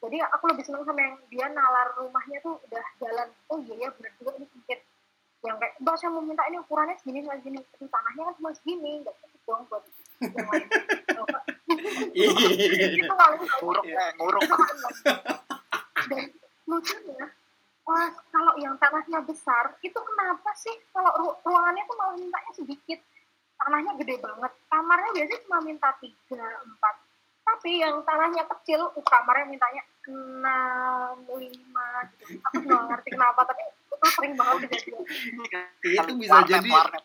jadi aku lebih seneng sama yang dia nalar rumahnya tuh udah jalan. Oh iya ya benar juga ini sempit. Yang kayak mbak saya mau minta ini ukurannya segini segini segini. Tapi tanahnya kan cuma segini nggak cukup dong buat yang lain. Itu kalau nguruk nguruk. Dan lucunya wah kalau yang tanahnya besar itu kenapa sih kalau ru- ruangannya tuh malah mintanya sedikit? Tanahnya gede banget. Kamarnya biasanya cuma minta tiga empat. Tapi yang tanahnya kecil uh, kamarnya mintanya enam lima gitu. aku juga nggak ngerti kenapa tapi itu sering banget kejadian itu bisa Warnet, jadi warnet.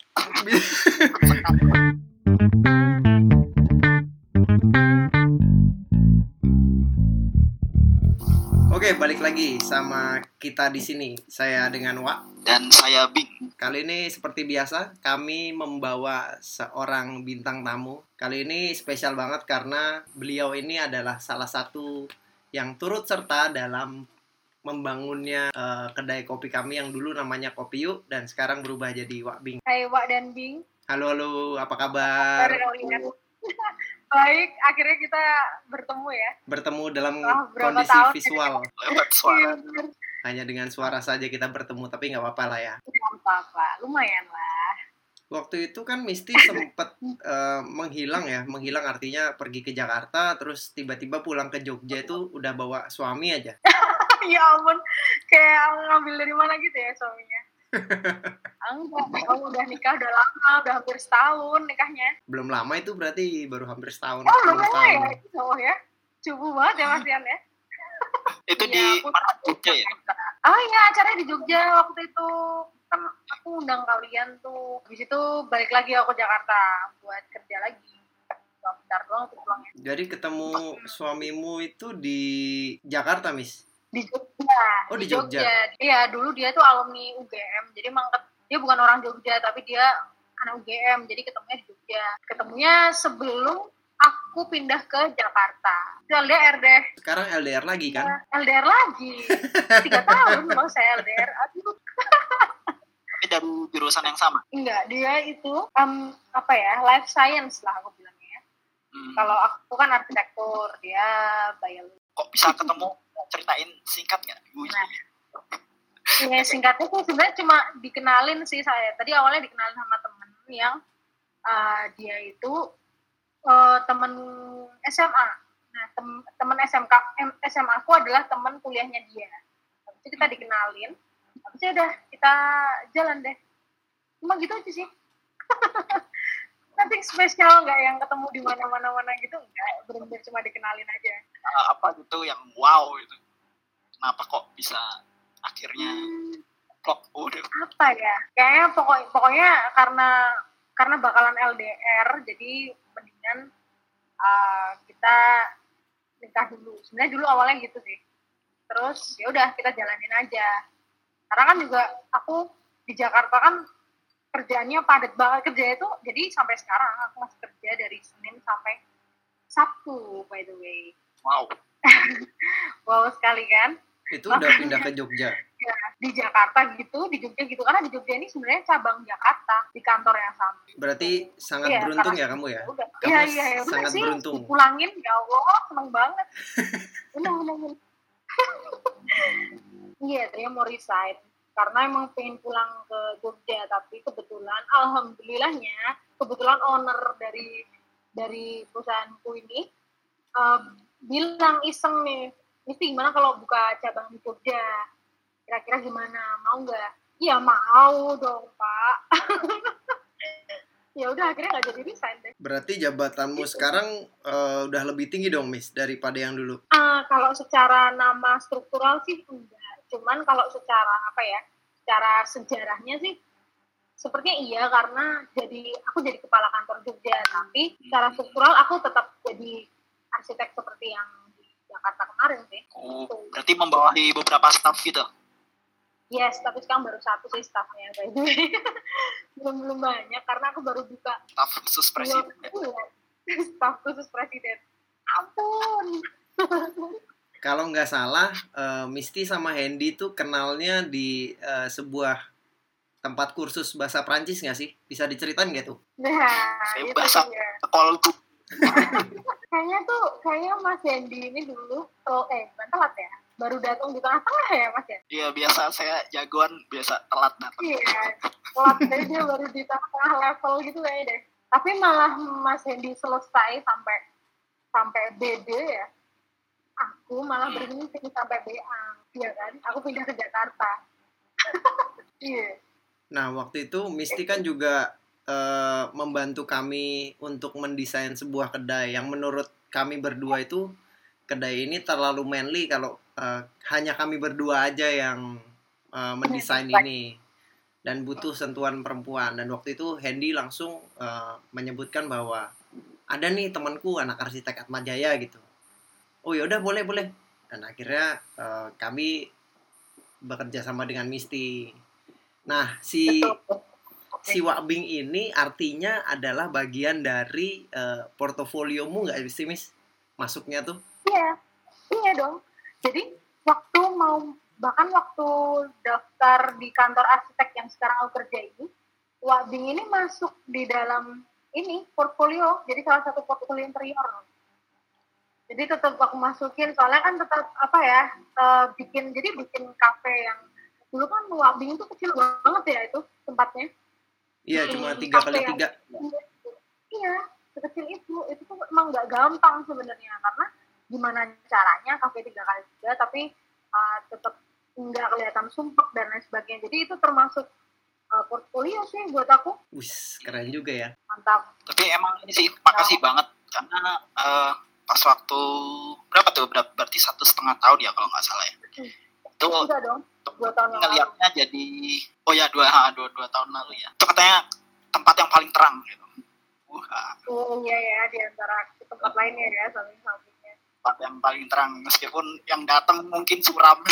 Oke, balik lagi sama kita di sini. Saya dengan Wak. dan saya Bing Kali ini seperti biasa, kami membawa seorang bintang tamu. Kali ini spesial banget karena beliau ini adalah salah satu yang turut serta dalam membangunnya eh, kedai kopi kami yang dulu namanya Kopi Yuk dan sekarang berubah jadi Wak Bing. Hai Wak dan Bing Halo, halo, apa kabar? baik akhirnya kita bertemu ya Bertemu dalam berapa kondisi tahun visual. Hanya dengan suara saja kita bertemu, tapi nggak apa-apa lah ya. Nggak apa-apa lumayan lah Waktu itu kan Misty sempet eh, menghilang ya, menghilang artinya pergi ke Jakarta, terus tiba-tiba pulang ke Jogja itu udah bawa suami aja. ya ampun kayak ngambil dari mana gitu ya suaminya enggak kamu udah nikah udah lama udah hampir setahun nikahnya Belum lama itu berarti baru hampir setahun, oh 10 lumayan tahun. ya oh ya cubu banget ya Mas Ian ya itu Iya, di tahu. Jogja ya oh iya acaranya di Jogja waktu itu aku undang kalian tuh. Habis itu balik lagi aku ke Jakarta buat kerja lagi. Bentar doang tuh pulangnya Jadi ketemu suamimu itu di Jakarta, Miss? di Jogja. Oh, di Jogja. iya dulu dia tuh alumni UGM jadi emang ket- dia bukan orang Jogja tapi dia anak UGM jadi ketemunya di Jogja. Ketemunya sebelum aku pindah ke Jakarta. Itu LDR deh. Sekarang LDR lagi kan? Ya, LDR lagi. Tiga tahun loh saya LDR aduh tapi dari jurusan yang sama enggak dia itu em, apa ya life science lah aku bilangnya Hmm. kalau aku kan arsitektur dia biologi kok bisa ketemu ceritain singkat nggak? Nah. Ya, singkatnya sih sebenarnya cuma dikenalin sih saya. Tadi awalnya dikenalin sama temen yang uh, dia itu uh, temen SMA. Nah, tem temen SMK, SMA aku adalah temen kuliahnya dia. Habis itu kita dikenalin. Habis itu udah kita jalan deh. Cuma gitu aja sih. Nanti spesial nggak yang ketemu di mana-mana mana gitu enggak. Bener-bener cuma dikenalin aja. Ah, apa gitu yang wow gitu kenapa kok bisa akhirnya klop udah apa ya kayaknya pokok pokoknya karena karena bakalan LDR jadi mendingan uh, kita nikah dulu sebenarnya dulu awalnya gitu sih terus ya udah kita jalanin aja karena kan juga aku di Jakarta kan kerjaannya padat banget kerja itu jadi sampai sekarang aku masih kerja dari Senin sampai Sabtu by the way wow wow sekali kan Itu udah pindah ke Jogja. ya, di Jakarta gitu, di Jogja gitu. Karena di Jogja ini sebenarnya cabang Jakarta di kantor yang sama. Berarti sangat Iya, beruntung ya kamu ya? Udah. Kamu Iya, iya, ya, sangat sih. beruntung. Dipulangin, ya Allah, seneng banget. Udah. Iya, dia mau resign. Karena emang pengen pulang ke Jogja, tapi kebetulan, alhamdulillahnya, kebetulan owner dari dari perusahaanku ini eh, bilang iseng nih, Misti gimana kalau buka cabang di Jogja? Kira-kira gimana? Mau nggak? Iya mau dong Pak. ya udah akhirnya nggak jadi resign deh. Berarti jabatanmu sekarang eh, udah lebih tinggi dong, Miss, daripada yang dulu. Ah, kalau secara nama struktural sih enggak. Cuman kalau secara apa ya? Secara sejarahnya sih sepertinya iya karena jadi aku jadi kepala kantor Jogja, tapi secara struktural aku tetap jadi arsitek seperti yang di Jakarta kemarin sih. oh, berarti membawahi beberapa staff gitu Yes, tapi sekarang baru satu sih staffnya by the way. belum belum banyak karena aku baru buka staff khusus presiden staff khusus presiden. Ampun. Kalau nggak salah, eh, Misty sama Hendy tuh kenalnya di eh, sebuah tempat kursus bahasa Prancis nggak sih? Bisa diceritain nggak tuh? Nah, Saya itu bahasa- dia. Sekol tuh kayaknya tuh kayaknya Mas Hendy ini dulu oh eh bukan telat ya baru datang di tengah-tengah ya Mas ya Iya biasa saya jagoan biasa telat datang. iya telat jadi dia baru di tengah-tengah level gitu kayaknya deh tapi malah Mas Hendy selesai sampai sampai BD ya aku malah berhenti sampai BA iya kan? Aku pindah ke Jakarta. Iya. Nah, waktu itu Misty kan juga eh, membantu kami untuk mendesain sebuah kedai yang menurut kami berdua itu kedai ini terlalu manly kalau eh, hanya kami berdua aja yang eh, mendesain ini dan butuh sentuhan perempuan. Dan waktu itu Hendy langsung eh, menyebutkan bahwa ada nih temanku anak arsitek Atma Jaya gitu. Oh ya udah boleh boleh. Dan akhirnya eh, kami bekerja sama dengan Misty. Nah, si si Wakbing ini artinya adalah bagian dari eh, portofoliomu nggak sih, Miss? Masuknya tuh? Iya, iya dong. Jadi waktu mau bahkan waktu daftar di kantor arsitek yang sekarang aku kerja ini, Wabing ini masuk di dalam ini portfolio, jadi salah satu portfolio interior. Jadi tetap aku masukin, soalnya kan tetap apa ya, eh, bikin jadi bikin kafe yang dulu kan Wabing itu kecil banget ya itu tempatnya. Iya, cuma tiga kali tiga. Iya, sekecil itu. Itu tuh emang nggak gampang sebenarnya karena gimana caranya kafe tiga kali tiga tapi uh, tetap nggak kelihatan sumpek dan lain sebagainya. Jadi itu termasuk uh, portfolio sih buat aku Wis, keren juga ya. mantap. Tapi emang ini sih makasih banget karena eh, pas waktu berapa tuh berapa berarti satu setengah tahun ya kalau nggak salah ya. Hmm. Itu Enggak dong, dua tahun yang lalu. ngeliatnya jadi oh ya dua dua dua tahun lalu ya. Itu katanya tempat yang paling terang gitu. Wah, Oh iya ya, di antara tempat lainnya ya, samping-sampingnya. tempat yang paling terang meskipun yang datang mungkin suram.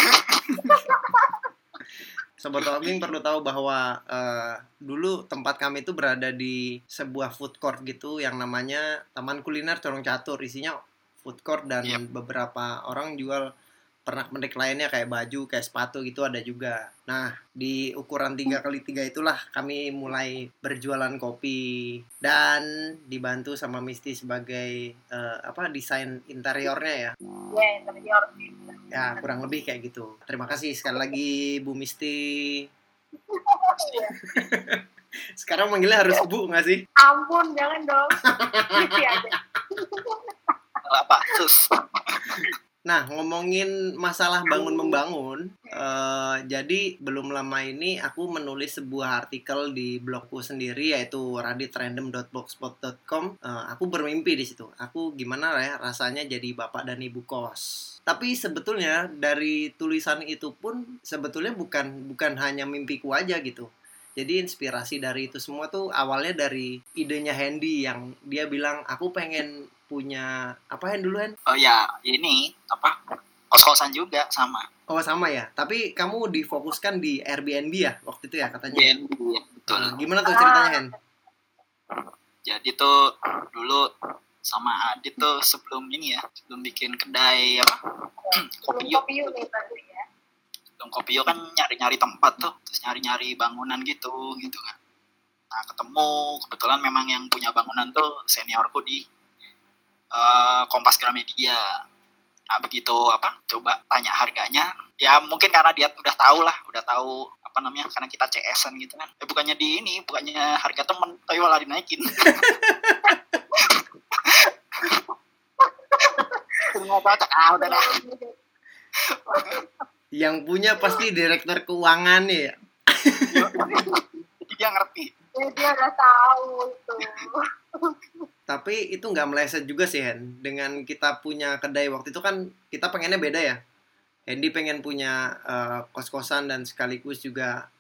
Sobat Wakbing perlu tahu bahwa eh, dulu tempat kami itu berada di sebuah food court gitu yang namanya Taman Kuliner Corong Catur. Isinya food court dan Yep. beberapa orang jual pernak-pernik lainnya kayak baju, kayak sepatu gitu ada juga. Nah, di ukuran 3 kali 3 itulah kami mulai berjualan kopi dan dibantu sama Misty sebagai eh, apa desain interiornya ya. Ya, interior. Ya, kurang lebih kayak gitu. Terima kasih sekali lagi Bu Misty. Sekarang manggilnya harus Bu nggak sih? Ampun, jangan dong. Isi aja. apa? Sus. Nah, ngomongin masalah bangun-membangun, eh, jadi belum lama ini aku menulis sebuah artikel di blogku sendiri yaitu raditrandom.blogspot.com. Eh, aku bermimpi di situ. Aku gimana ya rasanya jadi bapak dan ibu kos. Tapi sebetulnya dari tulisan itu pun sebetulnya bukan bukan hanya mimpiku aja gitu. Jadi inspirasi dari itu semua tuh awalnya dari idenya Handy yang dia bilang aku pengen punya apa Hen dulu Hen? Oh ya, ini apa? Kos-kosan juga sama. Oh sama ya, tapi kamu difokuskan di Airbnb ya waktu itu ya katanya. BNB ya, betul. Nah, gimana tuh ceritanya Hen? Jadi tuh dulu sama Adit tuh sebelum ini ya, sebelum bikin kedai apa? kopi Belum kopi nih berarti ya. Sebelum kopi kan nyari-nyari tempat tuh, terus nyari-nyari bangunan gitu, gitu kan. Nah ketemu kebetulan memang yang punya bangunan tuh seniorku di eh, Kompas Gramedia. Nah begitu apa? Coba tanya harganya. Ya mungkin karena dia udah tahu lah, udah tahu apa namanya karena kita CS-an gitu kan. Eh bukannya di ini, bukannya harga temen, tapi malah dinaikin. Ah udah dah. Yang punya pasti direktur keuangan ya. Dia ngerti. Ya, dia udah tahu itu. Tapi itu nggak meleset juga sih Hen. Dengan kita punya kedai waktu itu kan kita pengennya beda ya. Hendy pengen punya eh, kos-kosan dan sekaligus juga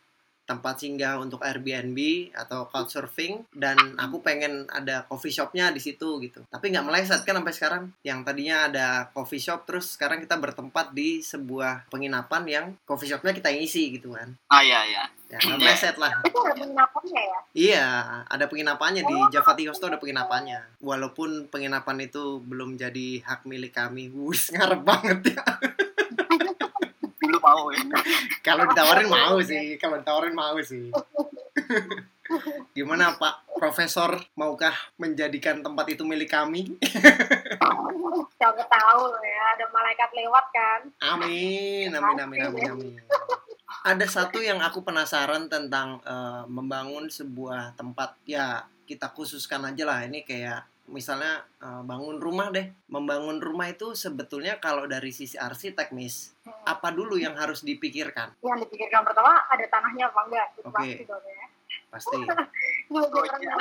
tempat singgah untuk Airbnb atau couchsurfing dan aku pengen ada coffee shopnya di situ gitu. Tapi nggak meleset kan sampai sekarang. Yang tadinya ada coffee shop terus sekarang kita bertempat di sebuah penginapan yang coffee shopnya kita isi gitu kan. Ah iya iya. Ya nggak meleset lah. Itu ada penginapannya ya? Iya, ada penginapannya di Java Tea ada penginapannya. Walaupun penginapan itu belum jadi hak milik kami. Wus, ngarep banget ya. Mau ya. Kalau ditawarin mau sih, kalau ditawarin mau sih. Gimana Pak Profesor, maukah menjadikan tempat itu milik kami? Siapa tahu ya, ada malaikat lewat kan. Amin, amin, amin, amin, amin. Ada satu yang aku penasaran tentang eh, membangun sebuah tempat. Ya, kita khususkan aja lah. Ini kayak misalnya eh, bangun rumah deh. Membangun rumah itu sebetulnya kalau dari sisi arsitek, Miss, Hmm. apa dulu yang harus dipikirkan? Yang dipikirkan pertama ada tanahnya apa enggak? Itu Oke. pasti dong ya. Pasti. Oh, iya.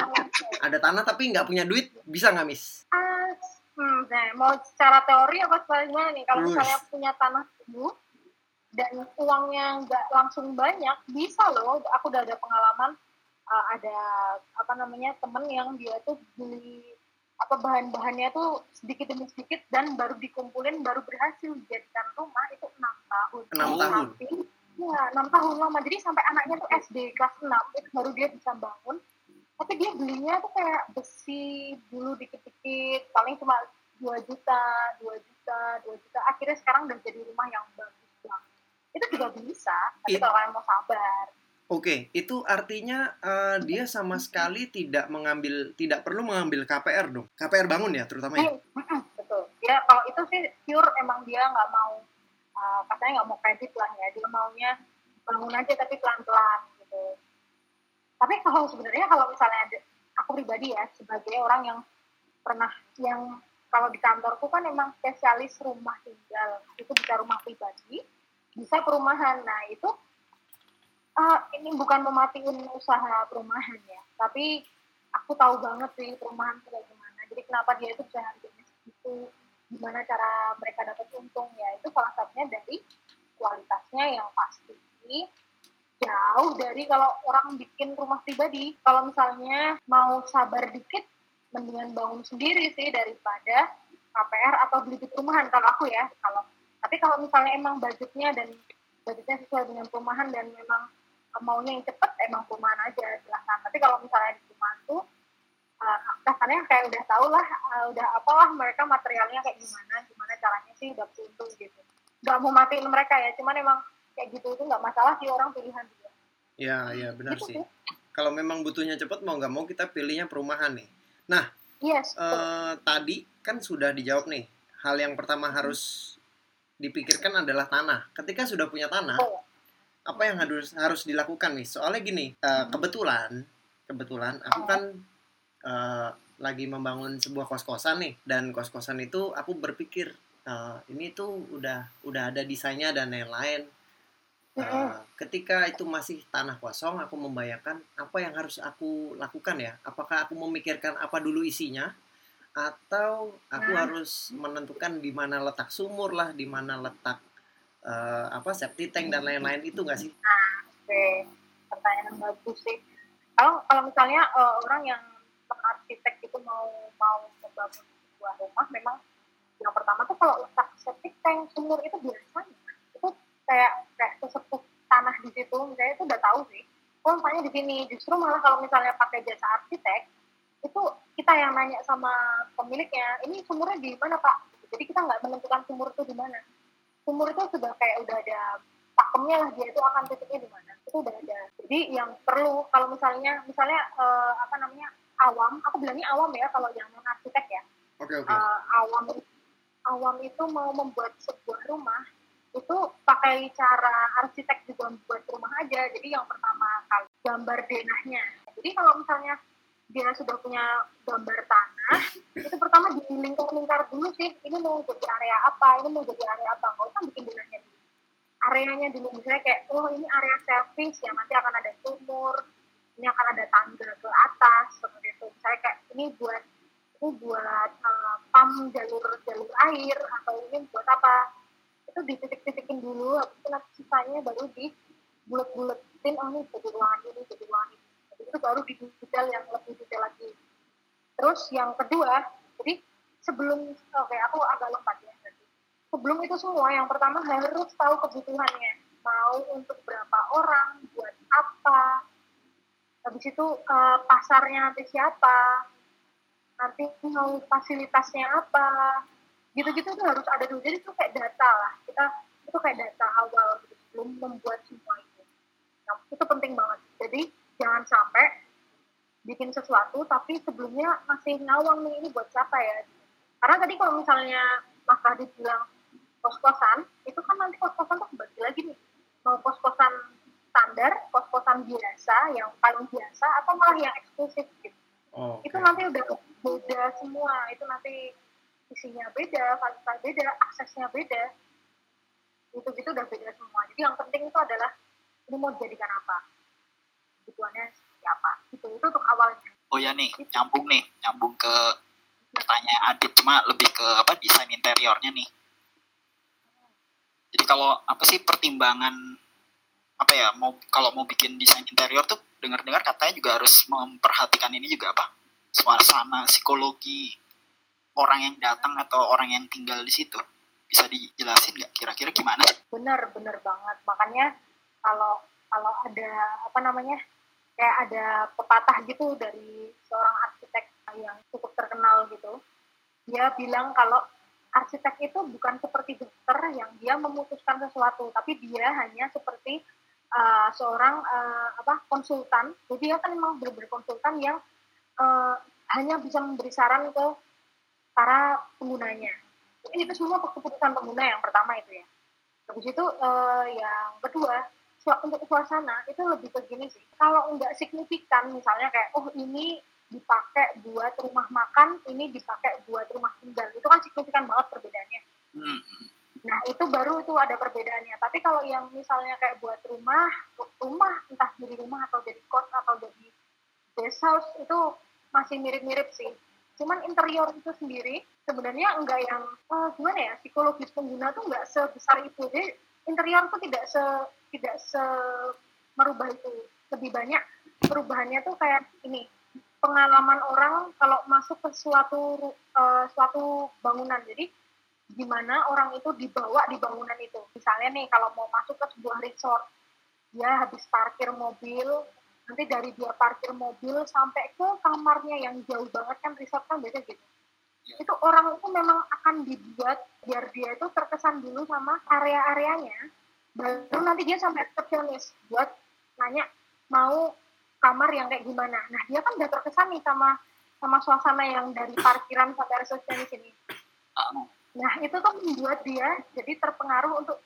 Ada tanah tapi nggak punya duit, bisa nggak, Miss? Ah, hmm, nah, mau secara teori apa sebenarnya nih? Kalau misalnya punya tanah dulu dan uangnya nggak langsung banyak, bisa loh. Aku udah ada pengalaman uh, ada apa namanya temen yang dia tuh beli apa bahan-bahannya tuh sedikit demi sedikit dan baru dikumpulin baru berhasil dijadikan rumah itu enam tahun. Enam tahun. Tapi, ya enam tahun lama. Jadi sampai anaknya tuh SD kelas 6 itu baru dia bisa bangun. Tapi dia belinya tuh kayak besi dulu dikit-dikit, paling cuma 2 juta, 2 juta, 2 juta. Akhirnya sekarang udah jadi rumah yang bagus banget. Itu juga bisa, tapi It- kalau kalian mau sabar. Oke, itu artinya eh, dia sama sekali tidak mengambil, tidak perlu mengambil KPR dong. KPR bangun ya, terutama ya. Mm-mm, betul. Ya kalau itu sih pure emang dia nggak mau, uh, katanya nggak mau kredit lah ya. Dia maunya bangun aja tapi pelan-pelan gitu. Tapi kalau sebenarnya kalau misalnya ada, aku pribadi ya sebagai orang yang pernah yang kalau di kantorku kan emang spesialis rumah tinggal itu bisa rumah pribadi bisa perumahan nah itu ah, ini bukan mematiin usaha perumahan ya tapi aku tahu banget sih perumahan itu kayak jadi kenapa dia itu bisa harganya segitu gimana cara mereka dapat untung ya itu salah satunya dari kualitasnya yang pasti. Jauh dari kalau orang bikin rumah pribadi. Kalau misalnya mau sabar dikit mendingan bangun sendiri sih daripada KPR atau beli di perumahan kalau aku ya. Kalau tapi kalau misalnya emang budgetnya dan budgetnya sesuai dengan perumahan dan memang maunya yang cepet emang perumahan aja silahkan tapi kalau misalnya di perumahan tuh uh, kasarnya kayak udah tau lah uh, udah apalah mereka materialnya kayak gimana gimana caranya sih udah untung gitu nggak mau matiin mereka ya cuman emang kayak gitu itu nggak masalah sih orang pilihan juga Ya, ya benar Gitu sih. sih. Kalau memang butuhnya cepat mau nggak mau kita pilihnya perumahan nih. yes betul. Eh, tadi kan sudah dijawab nih. Hal yang pertama harus dipikirkan adalah tanah. Ketika sudah punya tanah, Betul. Apa yang harus harus dilakukan nih? Soalnya gini, eh, kebetulan kebetulan aku kan eh, lagi membangun sebuah kos-kosan nih dan kos-kosan itu aku berpikir eh, ini tuh udah udah ada desainnya dan lain-lain. Mm-mm. ketika itu masih tanah kosong, aku membayangkan apa yang harus aku lakukan ya. Apakah aku memikirkan apa dulu isinya, atau aku Hmm. harus menentukan di mana letak sumur lah, di mana letak eh, apa septic tank dan lain-lain itu nggak sih? Oke, pertanyaan yang bagus sih. Kalau kalau misalnya eh, orang yang arsitek itu mau mau membangun sebuah rumah, memang yang pertama tuh kalau letak septic tank sumur itu biasanya itu kayak kayak sesepuh tanah di situ, misalnya itu udah tahu sih. Oh, misalnya di sini justru malah kalau misalnya pakai jasa arsitek itu kita yang nanya sama pemiliknya, ini sumurnya di mana pak? Jadi kita nggak menentukan sumur itu di mana. Sumur itu sudah kayak udah ada pakemnya lah dia itu akan titiknya di mana. Itu udah ada. Jadi yang perlu kalau misalnya misalnya eh, apa namanya awam aku bilangnya awam ya kalau yang non arsitek ya. Oke oke. Eh, awam awam itu mau membuat sebuah rumah itu pakai cara arsitek juga membuat rumah aja. Jadi yang pertama kali gambar denahnya. Jadi kalau misalnya dia sudah punya gambar tanah itu pertama dilingkar-lingkar dulu sih ini mau jadi area apa ini mau jadi area apa nggak usah bikin denahnya dulu. Areanya dulu misalnya kayak oh ini area service yang nanti akan ada sumur ini akan ada tangga ke atas seperti itu. Misalnya kayak ini buat ini buat uh, pump jalur jalur air atau ini buat apa. Itu dititik-titikin dulu habis itu nanti sisanya baru di bulet-buletin oh ini jadi ruangan ini jadi ruangan itu baru di detail yang lebih detail lagi. Terus yang kedua jadi sebelum oke aku agak lompat ya sebelum itu semua yang pertama harus tahu kebutuhannya. Mau untuk berapa orang buat apa. Habis itu eh, pasarnya nanti siapa. Nanti mau fasilitasnya apa. Gitu-gitu tuh harus ada dulu. Jadi itu kayak data lah. Kita itu kayak data awal gitu, sebelum membuat semua itu. Nah, itu penting banget. Jadi jangan sampai bikin sesuatu tapi sebelumnya masih ngawang nih ini buat siapa ya? Karena tadi kalau misalnya Mas Radit bilang kos-kosan itu kan nanti kos-kosan tuh bagi lagi nih. Mau kos-kosan standar kos-kosan biasa yang paling biasa atau malah yang eksklusif gitu. Oh, itu nanti udah beda semua. Itu nanti isinya beda fasilitas beda aksesnya beda. Itu gitu udah beda semua. Jadi yang penting itu adalah ini mau dijadikan apa kebutuhannya seperti apa? Gitu. Itu untuk awalnya. Oh ya nih, nyambung nih, nyambung ke pertanyaan Adit cuma lebih ke apa desain interiornya nih. Jadi kalau apa sih pertimbangan apa ya mau kalau mau bikin desain interior tuh dengar-dengar katanya juga harus memperhatikan ini juga apa suasana psikologi orang yang datang atau orang yang tinggal di situ. Bisa dijelasin nggak? Kira-kira gimana? bener bener banget. Makanya kalau kalau ada apa namanya kayak ada pepatah gitu dari seorang arsitek yang cukup terkenal gitu. Dia bilang kalau arsitek itu bukan seperti dokter yang dia memutuskan sesuatu tapi dia hanya seperti uh, seorang uh, apa konsultan. Jadi dia kan memang benar-benar konsultan yang uh, hanya bisa memberi saran ke para penggunanya. Jadi itu semua keputusan pengguna yang pertama itu ya. Habis itu uh, yang kedua untuk suasana itu lebih ke gini sih kalau nggak signifikan misalnya kayak oh ini dipakai buat rumah makan ini dipakai buat rumah tinggal itu kan signifikan banget perbedaannya Hmm. Nah itu baru itu ada perbedaannya. Tapi kalau yang misalnya kayak buat rumah, rumah entah jadi rumah atau jadi kos atau jadi guest house itu masih mirip-mirip sih. Cuman interior itu sendiri sebenarnya enggak yang eh, gimana ya psikologis pengguna tuh enggak sebesar itu. Jadi interior tuh tidak se tidak se merubah itu. Lebih banyak perubahannya tuh kayak ini pengalaman orang kalau masuk ke suatu eh, suatu bangunan. Jadi gimana orang itu dibawa di bangunan itu. Misalnya nih kalau mau masuk ke sebuah resort, dia habis parkir mobil, nanti dari dia parkir mobil sampai ke kamarnya yang jauh banget kan resort kan beda gitu. Itu orang itu memang akan dibuat biar dia itu terkesan dulu sama area-areanya, baru nanti dia sampai resepsionis buat nanya mau kamar yang kayak gimana. Nah dia kan udah terkesan nih sama sama suasana yang dari parkiran sampai resepsionis ini. Ah, Nah, itu tuh membuat dia jadi terpengaruh untuk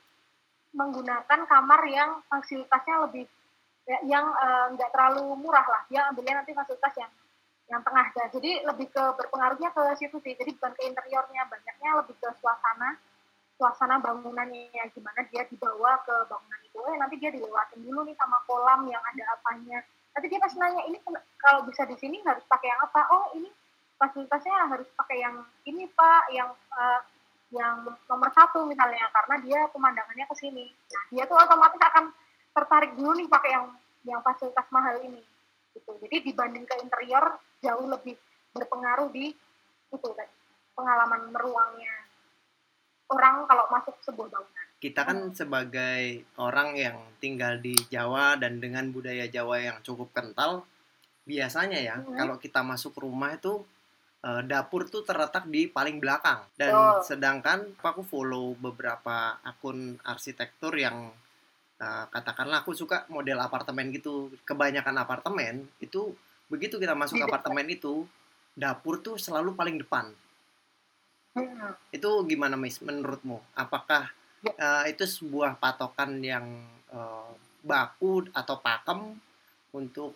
menggunakan kamar yang fasilitasnya lebih ya, yang eh, nggak terlalu murah lah. Dia ambilnya nanti fasilitas yang yang tengah aja. Jadi lebih ke berpengaruhnya ke situ sih. Jadi bukan ke interiornya, banyaknya lebih ke suasana suasana bangunannya gimana dia dibawa ke bangunan itu. Eh, nanti dia dilewatin dulu nih sama kolam yang ada apanya. Nanti dia pas nanya ini kalau bisa di sini harus pakai yang apa? Oh, ini fasilitasnya harus pakai yang ini Pak, yang eh, yang nomor satu misalnya karena dia pemandangannya ke sini. Nah, dia tuh otomatis akan tertarik dulu nih pakai yang yang fasilitas mahal ini. Gitu. Jadi dibanding ke interior jauh lebih berpengaruh di itu tadi pengalaman meruangnya orang kalau masuk sebuah bangunan. kita kan sebagai orang yang tinggal di Jawa dan dengan budaya Jawa yang cukup kental, biasanya ya Mhm. kalau kita masuk rumah itu eh, dapur tuh terletak di paling belakang dan Betul. sedangkan aku follow beberapa akun arsitektur yang eh, katakanlah aku suka model apartemen gitu, kebanyakan apartemen itu begitu kita masuk apartemen itu dapur tuh selalu paling depan Hmm. itu gimana Miss menurutmu apakah Ya. eh, itu sebuah patokan yang eh, baku atau pakem untuk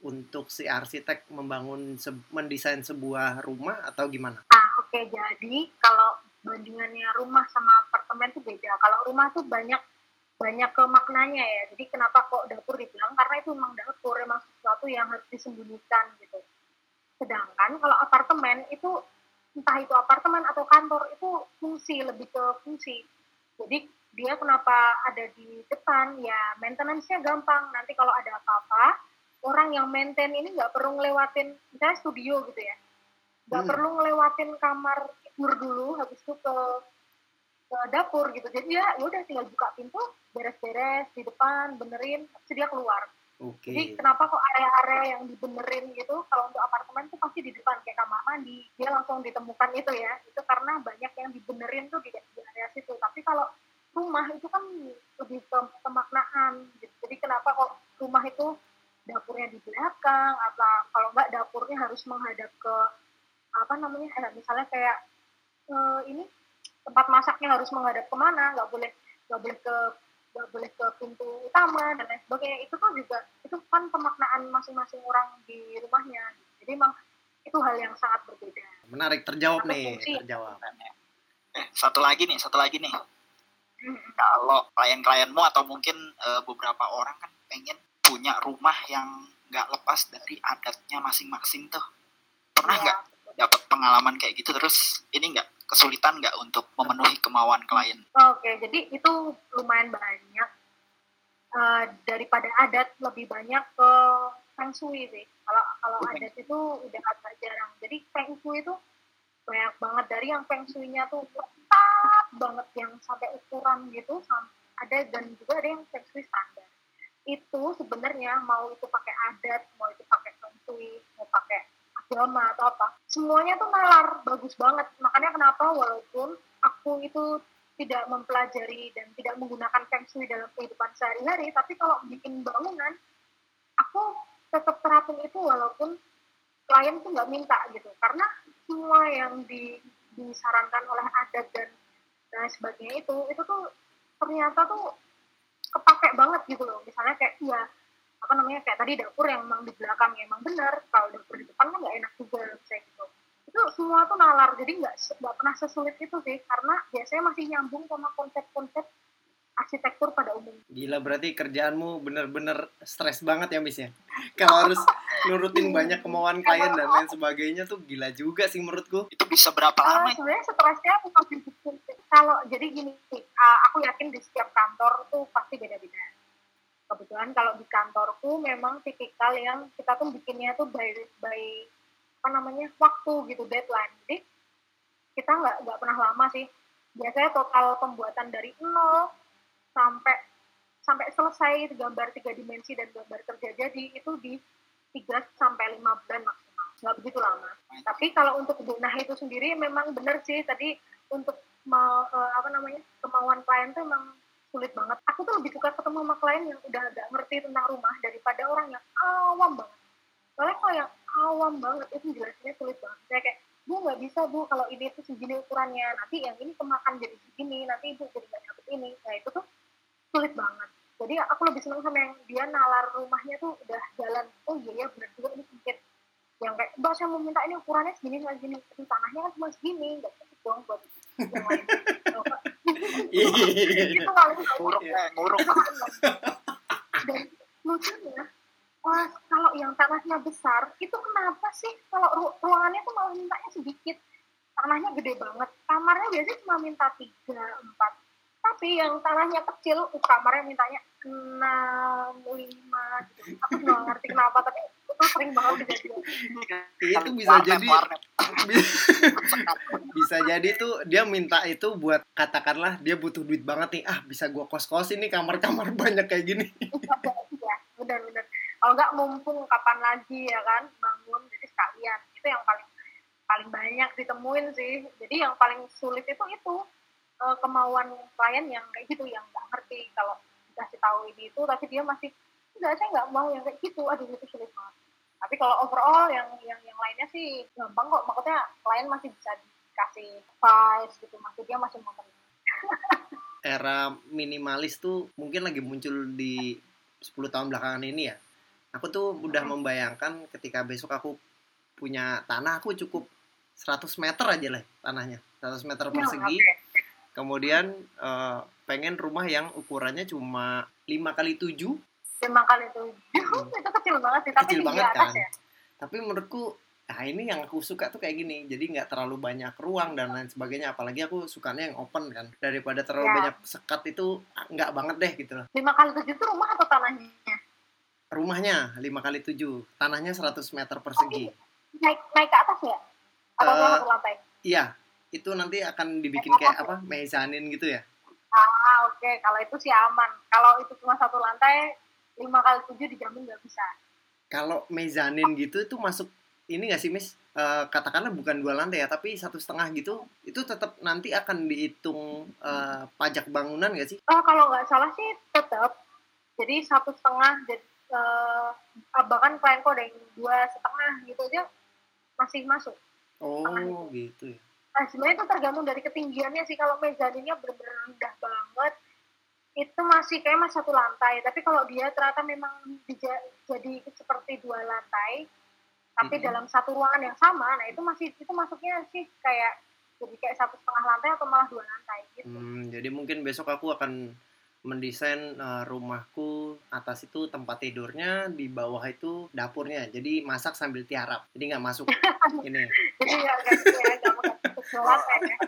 untuk si arsitek membangun se- mendesain sebuah rumah atau gimana Nah, oke jadi kalau bandingannya rumah sama apartemen tuh beda. Kalau rumah tuh banyak banyak ke maknanya ya. Jadi kenapa kok dapur dibilang karena itu memang dapur memang sesuatu yang harus disembunyikan gitu. Sedangkan kalau apartemen itu entah itu apartemen atau kantor itu fungsi lebih ke fungsi. Jadi dia kenapa ada di depan ya maintenance-nya gampang. Nanti kalau ada apa-apa orang yang maintain ini nggak perlu ngelewatin misalnya studio gitu ya nggak Hmm. perlu ngelewatin kamar tidur dulu habis itu ke ke dapur gitu jadi ya ya udah tinggal buka pintu beres-beres di depan benerin itu dia keluar oke. Jadi kenapa kok area-area yang dibenerin gitu kalau untuk apartemen tuh pasti di depan kayak kamar mandi dia langsung ditemukan itu ya. Itu karena banyak yang dibenerin tuh di, di area situ. Tapi kalau rumah itu kan lebih ke pemaknaan gitu. jadi kenapa kok rumah itu dapurnya di belakang apa kalau nggak dapurnya harus menghadap ke apa namanya eh, misalnya kayak eh, ini tempat masaknya harus menghadap ke mana nggak boleh nggak boleh ke nggak boleh ke pintu utama dan lain sebagainya itu kan juga itu kan pemaknaan masing-masing orang di rumahnya jadi emang itu hal yang sangat berbeda Menarik terjawab Satu nih, fungsi. terjawab. Satu lagi nih, satu lagi nih. Hmm. Kalau klien-klienmu atau mungkin eh, beberapa orang kan pengen punya rumah yang nggak lepas dari adatnya masing-masing tuh. Pernah Iya. nggak dapat pengalaman kayak gitu terus ini nggak kesulitan nggak untuk memenuhi kemauan klien? Oke, jadi itu lumayan banyak. Eh, daripada adat lebih banyak ke feng shui sih. Kalau kalau Oke. adat itu udah agak jarang. Jadi feng shui itu banyak banget dari yang feng shui-nya tuh ketat banget yang sampai ukuran gitu ada dan juga ada yang feng shui standar. Itu sebenarnya mau itu pakai adat, mau itu pakai feng shui, mau pakai agama atau apa, semuanya tuh nalar bagus banget. Makanya kenapa walaupun aku itu tidak mempelajari dan tidak menggunakan feng shui dalam kehidupan sehari-hari, tapi kalau bikin bangunan, aku tetap terapin itu walaupun klien tuh nggak minta gitu, karena semua yang di, disarankan oleh adat dan dan sebagainya itu, itu tuh ternyata tuh kepake banget gitu loh. Misalnya kayak iya apa namanya kayak tadi dapur yang emang di belakang ya emang benar, kalau dapur di depan kan nggak enak juga misalnya gitu itu semua tuh nalar jadi nggak nggak pernah sesulit itu sih karena biasanya masih nyambung sama konsep-konsep arsitektur pada umumnya Gila berarti kerjaanmu bener-bener stres banget ya Miss ya. Kalau harus nurutin banyak kemauan klien dan lain sebagainya tuh gila juga sih menurutku. Itu bisa berapa lama? ya? sebenarnya stresnya bukan kalau jadi gini uh, aku yakin di setiap kantor tuh pasti beda-beda kebetulan kalau di kantorku memang tipikal yang kita tuh bikinnya tuh by by apa namanya waktu gitu deadline. Jadi kita nggak nggak pernah lama sih. Biasanya total pembuatan dari nol sampai sampai selesai gambar tiga dimensi dan gambar kerja jadi itu di 3 sampai lima bulan maksimal. Nggak begitu lama. Tapi kalau untuk zona itu sendiri memang benar sih. Tadi untuk mau eh, apa namanya kemauan klien tuh emang sulit banget. Aku tuh lebih suka ketemu sama klien yang udah agak ngerti tentang rumah daripada orang yang awam banget. Soalnya kalau yang awam banget itu jelasinnya sulit banget. Saya kayak, bu nggak bisa bu kalau ini tuh segini ukurannya, nanti yang ini kemakan jadi segini, nanti ibu jadi nggak dapet ini. Nah itu tuh sulit banget. Jadi aku lebih seneng sama yang dia nalar rumahnya tuh udah jalan. Oh iya ya benar juga ini sempit. Yang kayak, mbak saya mau minta ini ukurannya segini segini. Tanahnya kan cuma segini, nggak cukup dong buat yang lain. Itu paling Nguruk Iya. eh, nguruk. dan lucunya wah, kalau yang tanahnya besar itu kenapa sih kalau ru- ruangannya tuh malah mintanya sedikit tanahnya gede banget kamarnya biasanya cuma minta tiga empat tapi yang tanahnya kecil uh, kamarnya mintanya enam lima gitu. aku juga nggak ngerti kenapa tapi itu sering banget kejadian Itu bisa Warnet, jadi. warnet. bisa jadi tuh dia minta itu buat katakanlah dia butuh duit banget nih. Ah bisa gua kos-kosin nih kamar-kamar banyak kayak gini. Iya benar-benar kalau nggak mumpung kapan lagi ya kan bangun jadi sekalian. Itu yang paling paling banyak ditemuin sih. Jadi yang paling sulit itu itu eh, kemauan klien yang kayak gitu yang nggak ngerti. Kalau dikasih tahu ini itu tapi dia masih enggak saya nggak mau yang kayak gitu. Aduh itu sulit banget tapi kalau overall yang yang yang lainnya sih gampang kok. Maksudnya klien masih bisa dikasih advice gitu. Masih dia masih mau era minimalis tuh mungkin lagi muncul di 10 tahun belakangan ini ya. Aku tuh udah Hmm. membayangkan ketika besok aku punya tanah aku cukup 100 meter aja lah tanahnya. 100 meter Ya, persegi. kemudian eh, pengen rumah yang ukurannya cuma 5 kali 7 lima kali tujuh itu kecil banget sih tapi Kecil banget atas kan. ya. Tapi menurutku nah ini yang aku suka tuh kayak gini. Jadi nggak terlalu banyak ruang dan lain sebagainya. Apalagi aku sukanya yang open kan. Daripada terlalu Ya. banyak sekat itu ah, nggak banget deh gitu loh. Lima kali tujuh itu rumah atau tanahnya? Rumahnya 5 kali 7 tanahnya 100 meter persegi. Naik naik ke atas ya? Atau satu lantai? iya. Itu nanti akan dibikin kayak apa? mezanin gitu ya. Ah oke. Kalau itu sih aman. Kalau itu cuma satu lantai lima kali tujuh dijamin nggak bisa. Kalau mezanin gitu itu masuk ini nggak sih Miss? Eh, katakanlah bukan dua lantai ya tapi satu setengah gitu itu tetap nanti akan dihitung eh, pajak bangunan nggak sih? Oh kalau nggak salah sih tetap jadi satu setengah jadi eh, bahkan klienku ada yang dua setengah gitu aja masih masuk. Oh, gitu ya. Nah, sebenarnya itu tergantung dari ketinggiannya sih. Kalau mezaninnya benar-benar rendah banget, itu masih kayak masih satu lantai. Tapi kalau dia ternyata memang jadi seperti dua lantai, tapi Mhm. dalam satu ruangan yang sama, nah itu masih itu masuknya sih kayak jadi kayak satu setengah lantai atau malah dua lantai gitu. Hmm, jadi mungkin besok aku akan mendesain eh, rumahku atas itu tempat tidurnya di bawah itu dapurnya jadi masak sambil tiarap jadi nggak masuk ini Jadi ya kayak gitu ya, nggak ya.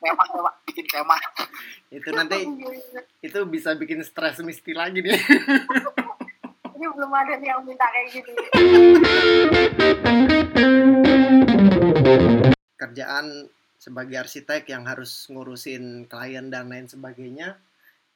Kemah kemah bikin kemah. Itu nanti itu bisa bikin stres misti lagi nih. Ini belum ada yang minta kayak gitu. kerjaan sebagai arsitek yang harus ngurusin klien dan lain sebagainya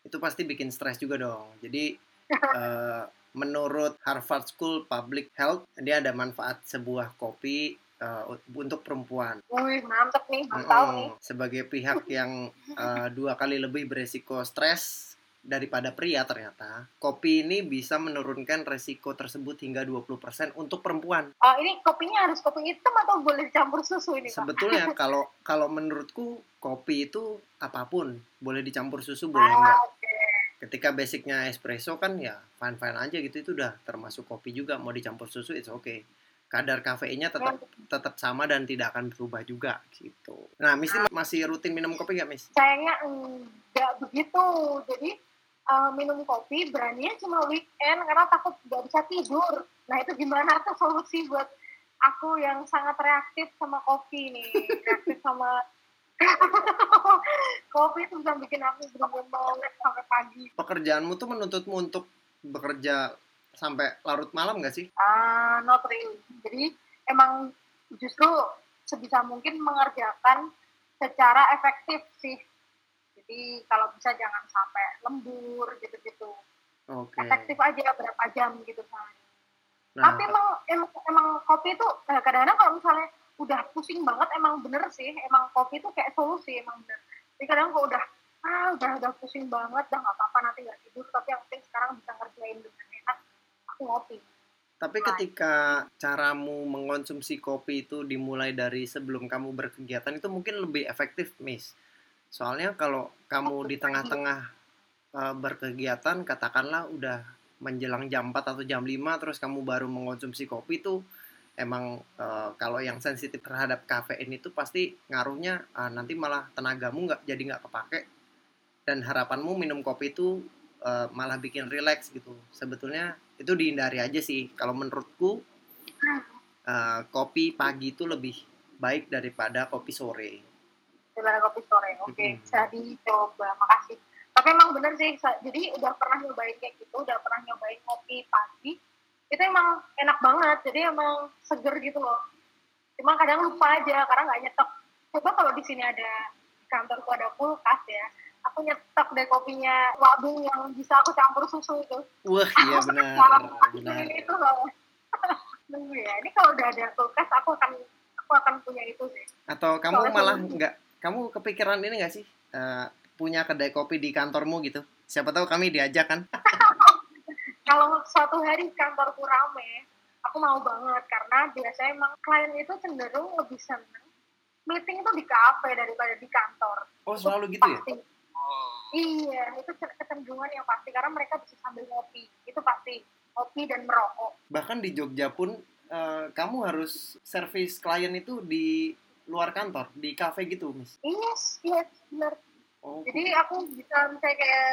itu pasti bikin stres juga dong. Jadi eh, menurut Harvard School Public Health dia ada manfaat sebuah kopi eh, untuk perempuan Wih, mantep nih, tahu nih. Sebagai pihak yang eh, dua kali lebih beresiko stres daripada pria ternyata kopi ini bisa menurunkan resiko tersebut hingga 20% untuk perempuan Oh, ini kopinya harus kopi hitam atau boleh dicampur susu ini, Pak? sebetulnya kalau kalau menurutku kopi itu apa pun boleh dicampur susu boleh enggak Ah, oke. ketika basicnya espresso kan ya fine fine aja gitu itu udah termasuk kopi juga mau dicampur susu itu oke kadar kafeinnya tetap tetap sama dan tidak akan berubah juga gitu nah Miss ini masih rutin minum kopi nggak Miss Sayangnya enggak begitu. Jadi eh, minum kopi beraninya cuma weekend karena takut nggak bisa tidur. Nah itu gimana tuh solusi buat aku yang sangat reaktif sama kopi nih, reaktif sama kopi itu bisa bikin aku melek sampai pagi. pekerjaanmu tuh menuntutmu untuk bekerja sampai larut malam nggak sih Ah, not really. Jadi emang justru sebisa mungkin mengerjakan secara efektif sih. Jadi kalau bisa jangan sampai lembur gitu-gitu. oke Efektif aja berapa jam gitu misalnya. nah Tapi emang, emang emang kopi itu eh, kadang-kadang kalau misalnya udah pusing banget emang bener sih. Emang kopi itu kayak solusi emang bener. Jadi kadang kalau udah ah udah udah pusing banget udah nggak apa-apa nanti nggak tidur tapi yang penting sekarang bisa ngerjain dengan aku ngopi. Tapi ketika caramu mengonsumsi kopi itu dimulai dari sebelum kamu berkegiatan itu mungkin lebih efektif, Miss. Soalnya kalau kamu di tengah-tengah eh, berkegiatan, katakanlah udah menjelang jam 4 atau jam 5 terus kamu baru mengonsumsi kopi itu emang eh, kalau yang sensitif terhadap kafein itu pasti ngaruhnya ah, nanti malah tenagamu nggak jadi nggak kepake dan harapanmu minum kopi itu eh, malah bikin relax gitu. Sebetulnya itu dihindari aja sih. Kalau menurutku eh, kopi pagi itu lebih baik daripada kopi sore. daripada kopi sore. Oke, Mm-mm. bisa dicoba. Makasih. Tapi emang bener sih, jadi udah pernah nyobain kayak gitu, udah pernah nyobain kopi pagi. Itu emang enak banget, jadi emang seger gitu loh. Cuma kadang lupa aja, karena nggak nyetok. Coba kalau di sini ada, kantorku ada kulkas ya, aku nyetok deh kopinya wabung yang bisa aku campur susu itu. Wah, iya Aku benar, benar. Itu loh. Nunggu ya, ini kalau udah ada kulkas, aku akan aku akan punya itu sih. Atau kamu Soalnya malah nggak, kamu kepikiran ini nggak sih eh, punya kedai kopi di kantormu gitu? Siapa tahu kami diajak kan? kalau suatu hari kantorku rame, aku mau banget karena biasanya emang klien itu cenderung lebih seneng meeting itu di kafe daripada di kantor. Oh selalu gitu ya? Pasti. oh Iya, itu kecenderungan yang pasti karena mereka bisa sambil ngopi. Itu pasti ngopi dan merokok. Bahkan di Jogja pun eh, kamu harus servis klien itu di luar kantor, di kafe gitu, Miss. Yes, yes, benar. Oh, Jadi aku bisa misalnya kayak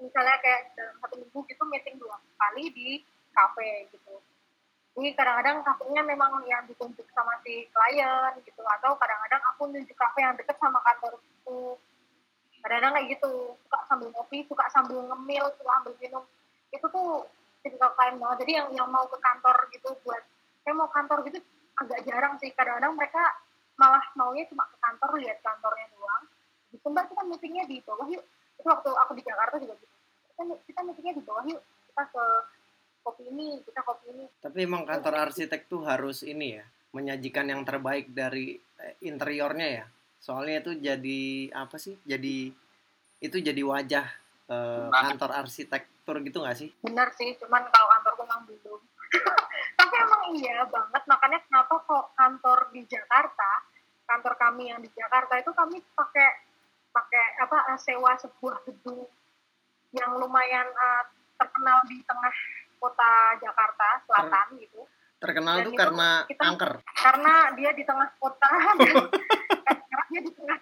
misalnya kayak dalam satu minggu gitu meeting dua kali di kafe gitu. Jadi kadang-kadang kafenya memang yang ditunjuk sama si klien gitu atau kadang-kadang aku nunjuk kafe yang deket sama kantorku. Kadang-kadang kayak gitu suka sambil ngopi, suka sambil ngemil, suka sambil minum. Itu tuh tipikal klien banget. Jadi yang yang mau ke kantor gitu buat saya mau kantor gitu agak jarang sih. Kadang-kadang mereka malah maunya cuma ke kantor lihat kantornya doang di Sumbar kita meetingnya di bawah yuk itu waktu aku di Jakarta juga gitu kita, kita meetingnya di bawah yuk kita ke kopi ini kita kopi ini Tapi emang kantor arsitek tuh harus ini ya, menyajikan yang terbaik dari eh, interiornya ya. Soalnya itu jadi apa sih? Jadi itu jadi wajah eh, Banget. kantor arsitektur gitu nggak sih? benar sih cuman kalau kantorku memang belum tapi emang iya banget makanya kenapa kok kantor di Jakarta kantor kami yang di Jakarta itu kami pakai pakai apa eh, sewa sebuah gedung yang lumayan eh, terkenal di tengah kota Jakarta Selatan gitu Terkenal Dan tuh itu karena kita- angker. karena dia di tengah kota dan dia di tengah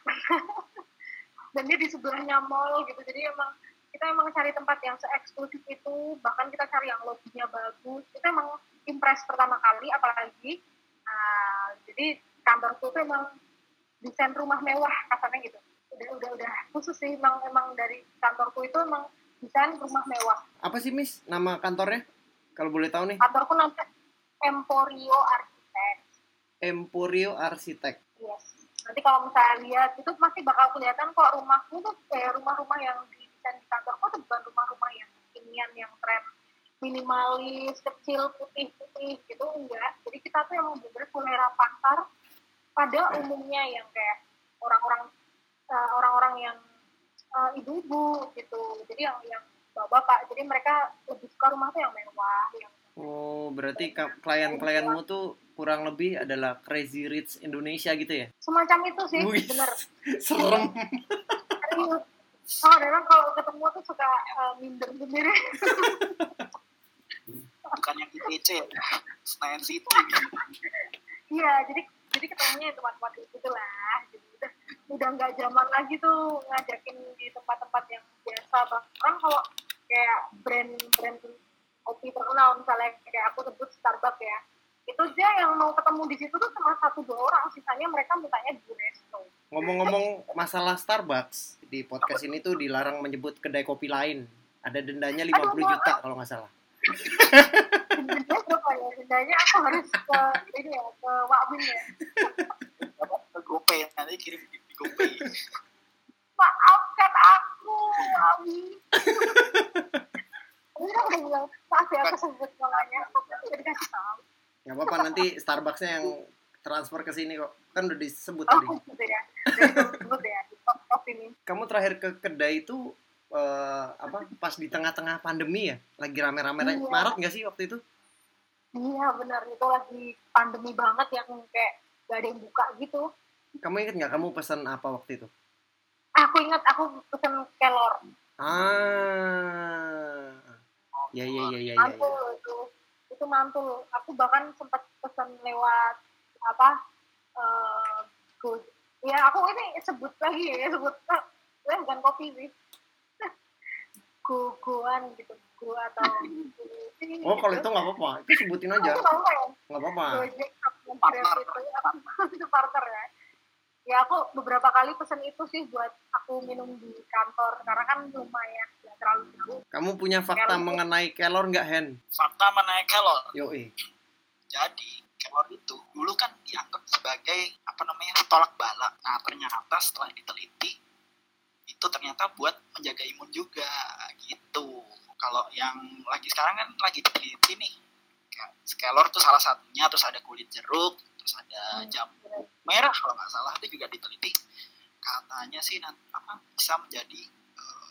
dan dia di sebelahnya mall gitu jadi emang kita emang cari tempat yang se-eksklusif itu bahkan kita cari yang lobbynya bagus kita emang impress pertama kali apalagi nah, jadi kantorku tuh emang desain rumah mewah kasarnya gitu udah udah udah khusus sih emang emang dari kantorku itu emang desain rumah mewah Apa sih Miss nama kantornya? Kalau boleh tahu nih. kantorku namanya Emporio Architect Emporio Arsitek. Yes. Nanti kalau misalnya lihat itu masih bakal kelihatan kok rumahku tuh kayak rumah-rumah yang di desain di kantorku tuh bukan rumah-rumah yang kekinian yang tren minimalis, kecil, putih-putih gitu enggak. Jadi kita tuh yang bener-bener selera pasar pada umumnya yang kayak orang-orang eh, orang-orang yang eh, ibu-ibu gitu. Jadi yang yang bapak-bapak. Jadi mereka lebih suka rumah tuh yang mewah, yang Oh, berarti klien-klienmu tuh kurang lebih adalah Crazy Rich Indonesia gitu ya? semacam itu sih, Wih, bener. Serem. Oh, memang kalau ketemu tuh suka eh, minder sendiri. bukan yang ya Senayan City Iya, jadi jadi ketemunya di tempat-tempat itu lah. Jadi udah udah nggak zaman lagi tuh ngajakin di tempat-tempat yang biasa. Bahkan kalau kayak brand-brand kopi terkenal misalnya kayak aku sebut Starbucks ya, itu dia yang mau ketemu di situ tuh cuma satu dua orang, sisanya mereka mintanya di resto. Ngomong-ngomong masalah Starbucks, di podcast ini tuh dilarang menyebut kedai kopi lain. Ada dendanya 50 Aduh, juta kalau nggak salah. Dendanya berapa ya? Dendanya aku harus ke ini ya ke Wakwin ya. ke GoPay nanti kirim di, di GoPay maafkan aku, Wawi. Maaf ya aku sebut namanya. Dikasih tahu. Nggak apa-apa nanti Starbucksnya yang transfer ke sini kok. Kan udah disebut Oh, tadi. ya. Disebut ya. Kamu terakhir ke kedai itu eh, apa pas di tengah-tengah pandemi ya? Lagi rame-rame Iya. Maret nggak sih waktu itu? Iya benar, itu lagi pandemi banget yang kayak gak ada yang buka gitu. Kamu inget nggak kamu pesan apa waktu itu? Aku ingat aku pesen kelor, Ah. Ya ya ya ya ya. mantul ya. itu. Itu mantul. Aku bahkan sempat pesen lewat apa? eh good. Ya aku ini sebut lagi ya, sebut. Ah, eh, bukan kopi sih. Guguan gitu, gu atau Oh kalau itu nggak apa-apa, itu sebutin aja, ya. nggak apa-apa. Grab itu partner ya ya aku beberapa kali pesen itu sih buat aku minum di kantor karena kan lumayan terlalu jauh Kamu punya fakta Kelor. mengenai kelor nggak Hen? fakta mengenai kelor Yoi. jadi kelor itu dulu kan dianggap sebagai apa namanya tolak bala nah ternyata setelah diteliti itu ternyata buat menjaga imun juga gitu kalau yang lagi sekarang kan lagi diteliti nih kelor tuh salah satunya terus ada kulit jeruk terus ada Hmm, jam bener. merah kalau nggak salah itu juga diteliti katanya sih nan- apa bisa menjadi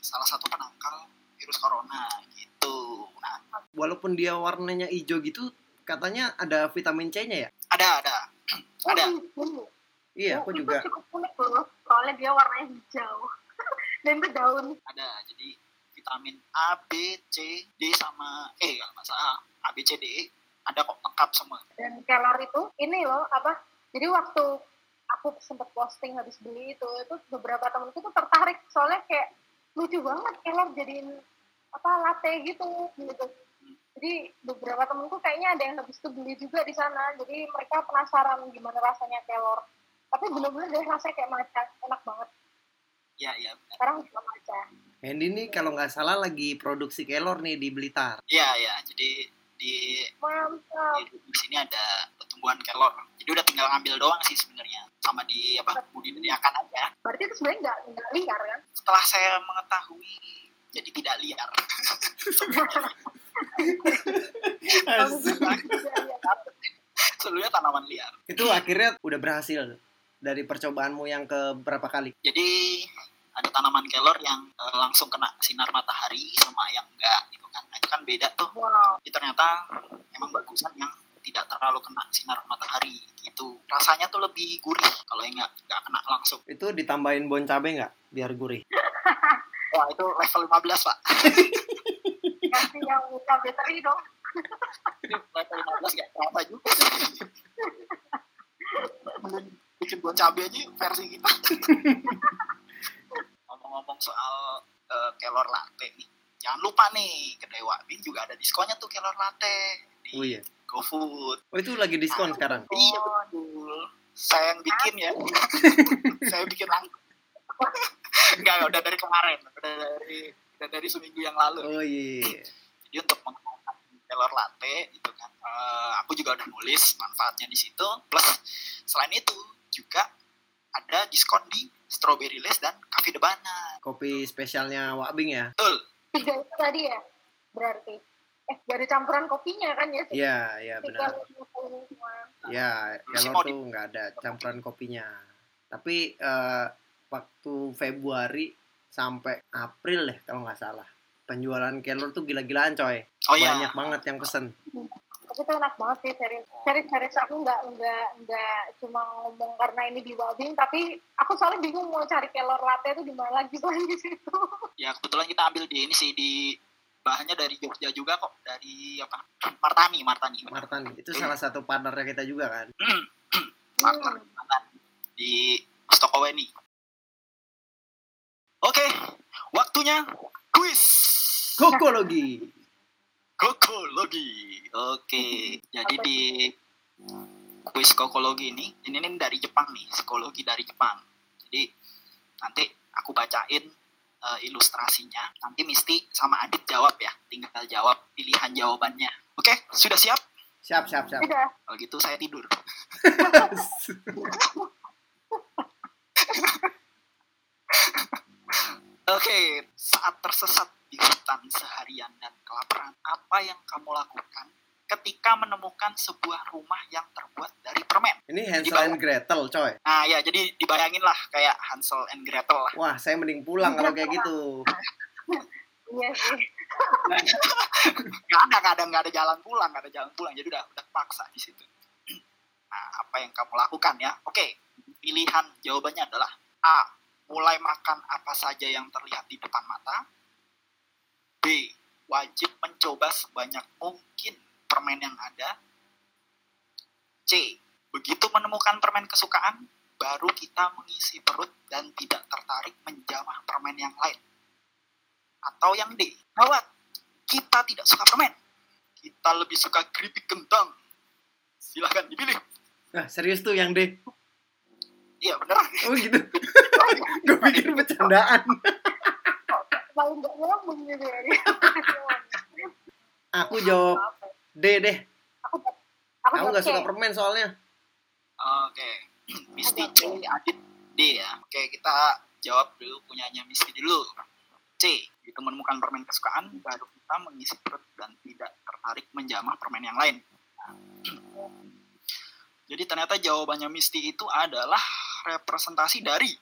salah satu penangkal virus corona gitu. Nah Walaupun dia warnanya hijau gitu, katanya ada vitamin C-nya ya? ada ada. Oh, ada. ini. Iya, aku itu juga. cukup unik loh soalnya dia warnanya hijau. Dan itu daun. Ada jadi vitamin A B C D sama E kalau nggak salah. A B C D E. Ada kok lengkap semua. Dan kelor itu ini loh apa? Jadi waktu aku sempat posting habis beli itu itu beberapa temenku tuh tertarik. Soalnya kayak lucu banget kelor jadiin apa latte gitu gitu jadi beberapa temenku kayaknya ada yang habis itu beli juga di sana jadi mereka penasaran gimana rasanya kelor tapi bener-bener deh rasanya kayak maca enak banget ya ya benar. sekarang juga maca Hendy nih kalau nggak salah lagi produksi kelor nih di Blitar. ya ya jadi di mantap. di, di sini ada pertumbuhan kelor. Jadi udah tinggal ngambil doang sih sebenarnya. Sama di apa budidayakan aja. Berarti itu sebenarnya nggak nggak liar kan? Setelah saya mengetahui jadi tidak liar. Sebelumnya tanaman liar. Itu akhirnya udah berhasil dari percobaanmu yang ke berapa kali? jadi ada tanaman kelor yang eh, langsung kena sinar matahari sama yang enggak gitu kan. Nah, itu kan beda tuh. Wow. Jadi ternyata emang bagusan yang tidak terlalu kena sinar matahari gitu. Rasanya tuh lebih gurih kalau yang nggak nggak kena langsung. Itu ditambahin bon cabe nggak biar gurih? wah itu level 15 pak. Kasih yang cabai teri dong. level 15 nggak terasa juga. Bikin bon cabe aja versi kita ngomong-ngomong soal eh, kelor latte nih. Jangan lupa nih kedai Wabing juga ada diskonnya tuh kelor latte di Oh iya. GoFood. Oh itu lagi diskon sekarang. iya betul. saya yang bikin ya. Saya bikin langsung. Enggak udah dari kemarin. Udah dari udah dari seminggu yang lalu. Oh iya. jadi untuk menggunakan kelor latte itu kan eh, aku juga udah nulis manfaatnya di situ. Plus selain itu juga ada diskon di strawberry lace dan cafe de banana Kopi spesialnya Wabing ya? betul Tiga itu tadi ya, berarti. Eh, dari campuran kopinya kan ya? Iya, iya benar. Ya, sih kalau tuh nggak ada campuran kopinya. Tapi eh, waktu Februari sampai April deh kalau nggak salah. Penjualan kelor tuh gila-gilaan coy. oh iya Banyak banget yang pesen. Tapi itu enak banget sih, serius. Serius, serius. Aku nggak, nggak, nggak cuma ngomong karena ini di Wabing, tapi aku soalnya bingung mau cari kelor latte itu di mana lagi tuh di situ. ya kebetulan kita ambil di ini sih di bahannya dari Jogja juga kok dari apa Martani Martani Martani itu salah satu partnernya kita juga kan. partner di Stokoweni. Oke, waktunya kuis. Kokologi. Kokologi. Oke, jadi di kuis kokologi ini, ini nih dari Jepang nih, psikologi dari Jepang. Jadi nanti aku bacain eh, ilustrasinya. Nanti Misti sama Adit jawab ya, tinggal jawab pilihan jawabannya. Oke, sudah siap? Siap, siap, siap. Udah. Kalau gitu saya tidur. Oke, saat tersesat di hutan seharian dan kelaparan, apa yang kamu lakukan ketika menemukan sebuah rumah yang terbuat dari permen? Ini Hansel and Gretel, coy. Nah ya, jadi dibayangin lah kayak Hansel and Gretel lah. Wah, saya mending pulang kalau kayak gitu. Iya sih. Gak ada, gak ada, gak ada jalan pulang, gak ada jalan pulang. Jadi udah, udah paksa di situ. Nah, apa yang kamu lakukan ya? Oke, pilihan jawabannya adalah A. Mulai makan apa saja yang terlihat di depan mata. B. Wajib mencoba sebanyak mungkin permen yang ada. C. Begitu menemukan permen kesukaan, baru kita mengisi perut dan tidak tertarik menjamah permen yang lain. Atau yang D. Gawat, kita tidak suka permen. Kita lebih suka keripik kentang. Silahkan dipilih. Nah, serius tuh yang D. Iya beneran. Oh gitu. Gue pikir bercandaan. Paling nggak nyambung gitu ya. Aku jawab D deh. Aku, aku, Aku nggak suka permen soalnya. Oke. Misti C, Adit D ya. Oke, kita jawab dulu punyanya Misti dulu. C. Itu menemukan permen kesukaan, baru kita mengisi perut dan tidak tertarik menjamah permen yang lain. Jadi ternyata jawabannya Misti itu adalah representasi dari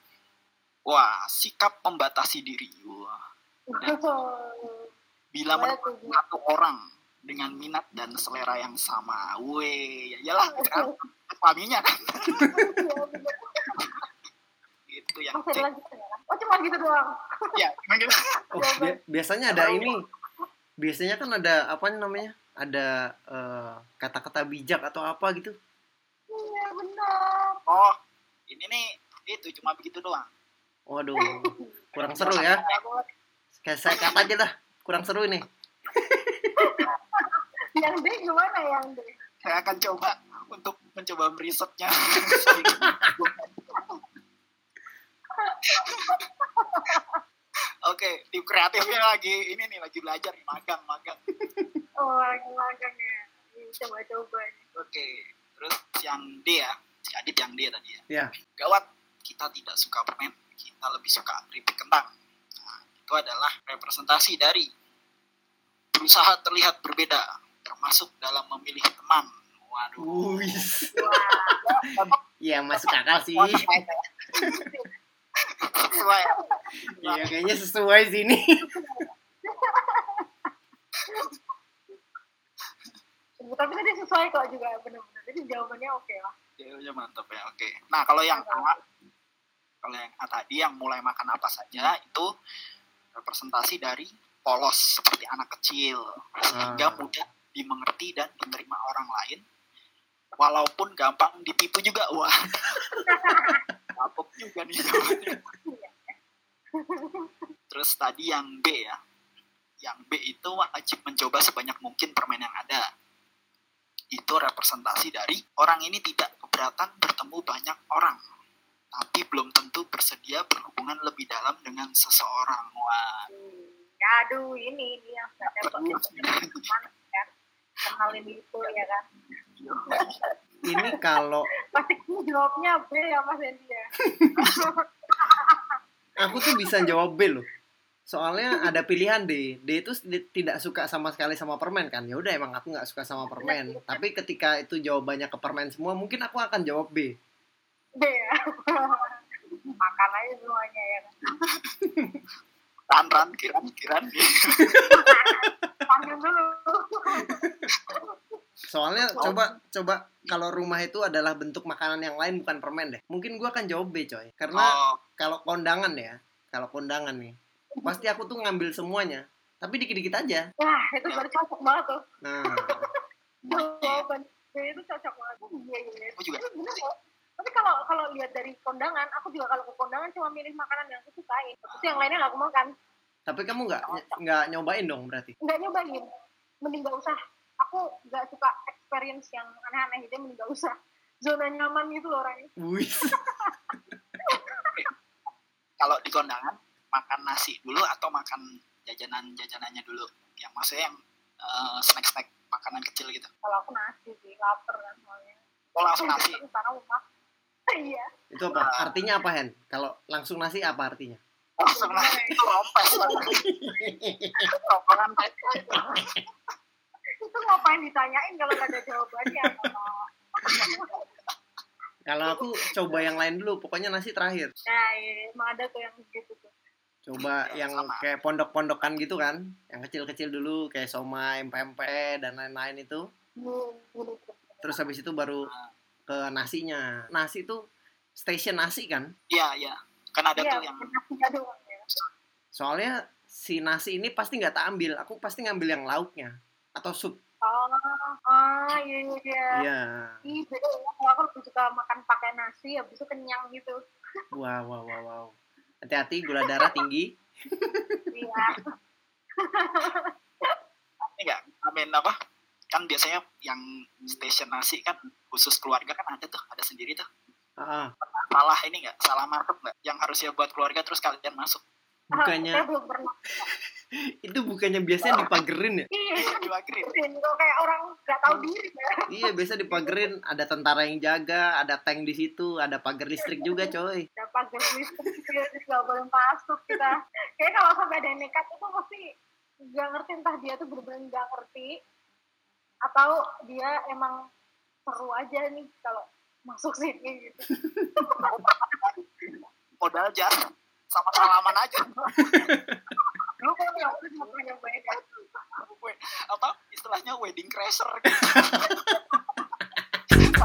wah sikap membatasi diri. Wah. Bila menemukan satu orang dengan minat dan selera yang sama, weh, ya iyalah, kan? suaminya kan, itu yang ya? Oh cuma gitu doang. Ya, emang gitu. Oh, bi- biasanya ada ini. Biasanya kan ada apa namanya? Ada eh, kata-kata bijak atau apa gitu. Iya benar. Oh, ini nih itu cuma begitu doang. Waduh, kurang seru ya. Kayak saya kata aja dah, kurang seru ini. Yang D gimana yang D? Saya akan coba untuk mencoba merisetnya. Oke, tim kreatifnya lagi ini nih lagi belajar nih magang magang. Oh lagi magang ya. Ini Coba-coba nih. Oke, terus yang D ya, si Adit yang D tadi ya. Ya. Gawat, kita tidak suka permen, kita lebih suka keripik kentang. Itu adalah representasi dari berusaha terlihat berbeda, termasuk dalam memilih teman. Waduh. Wih. Wah. Ya masuk akal sih. Sesuai. Iya kayaknya sesuai sini. tapi tadi sesuai kok juga benar-benar jadi jawabannya oke lah Jawabannya mantap ya, oke. Nah, kalau yang A, kalau yang A tadi yang mulai makan apa saja itu representasi dari polos seperti anak kecil sehingga Ah. mudah dimengerti dan diterima orang lain. Walaupun gampang ditipu juga wah. Kapok juga nih. Jawabannya. terus tadi yang B ya. Yang B itu wajib mencoba sebanyak mungkin permen yang ada. Itu representasi dari orang ini tidak keberatan bertemu banyak orang tapi belum tentu bersedia berhubungan lebih dalam dengan seseorang wah ya aduh ini ini yang tembak kan kenalin itu ya kan Ini kalau pasti jawabnya B ya Mas Hendy ya aku tuh bisa jawab B loh. Soalnya ada pilihan D. D itu tidak suka sama sekali sama permen kan. Ya udah emang aku nggak suka sama permen. Tapi ketika itu jawabannya ke permen semua, mungkin aku akan jawab B. B ya makan aja semuanya ya kan ran ran kiran kiran panggil dulu Soalnya coba coba kalau rumah itu adalah bentuk makanan yang lain bukan permen deh. Mungkin gua akan jawab B coy. Karena oh kalau kondangan ya, kalau kondangan nih, pasti aku tuh ngambil semuanya. Tapi dikit-dikit aja. wah itu baru cocok banget tuh Nah, jawaban B itu cocok banget iya iya aku juga bener. Tapi kalau kalau lihat dari kondangan, aku juga kalau ke kondangan cuma milih makanan yang aku sukain. Terus yang lainnya nggak aku makan. tapi kamu nggak nggak nyobain dong berarti. Nggak nyobain. Mending nggak usah. Aku nggak suka experience yang aneh-aneh gitu, mending nggak usah. Zona nyaman gitu loh orangnya. Kalau di kondangan makan nasi dulu atau makan jajanan jajanannya dulu yang maksudnya yang snack snack makanan kecil gitu Kalau aku nasi sih, lapar kan soalnya. oh langsung nasi Terus sana rumah. Iya. Itu apa? Artinya apa, Hen? Kalau langsung nasi apa artinya? langsung nasi itu rompes Itu ngapain ditanyain kalau nggak ada jawabannya? Kalau aku coba yang lain dulu, pokoknya nasi terakhir. Nah, iya, emang ada tuh yang gitu tuh. Coba yang Sama. kayak pondok-pondokan gitu kan, yang kecil-kecil dulu kayak somai, pempek dan lain-lain itu. Hmm. Terus habis itu baru ke nasinya. Nasi itu station nasi kan? iya iya kan ada Iya, tuh yang nasinya doang ya. Soalnya si nasi ini pasti nggak tak ambil, aku pasti ngambil yang lauknya atau sup. Oh, ah, iya, iya, iya. Iya. Ih, beda ya. Kalau aku lebih suka makan pakai nasi, habis itu kenyang gitu. Wow, wow, wow, wow. Hati-hati gula darah tinggi. Iya. enggak amin apa kan biasanya yang station nasi kan khusus keluarga kan ada tuh ada sendiri tuh Ah, ah. salah ini enggak salah markup enggak yang harusnya buat keluarga terus kalian masuk bukannya pernah. itu bukannya biasanya dipagerin ya? Iya, diwakirin kok kayak orang nggak tahu diri ya. Iya, biasa dipagerin, ada tentara yang jaga, ada tank di situ, ada pagar listrik juga, coy. Ada pagar listrik, terus nggak boleh masuk kita. Kayak kalau sampai ada yang nekat itu pasti nggak ngerti entah dia tuh bener-bener nggak ngerti atau dia emang seru aja nih kalau masuk sini gitu. Modal aja. Sama salaman aja. Lu kan yang aku cuma yang banyak apa? Istilahnya wedding crasher. Gitu.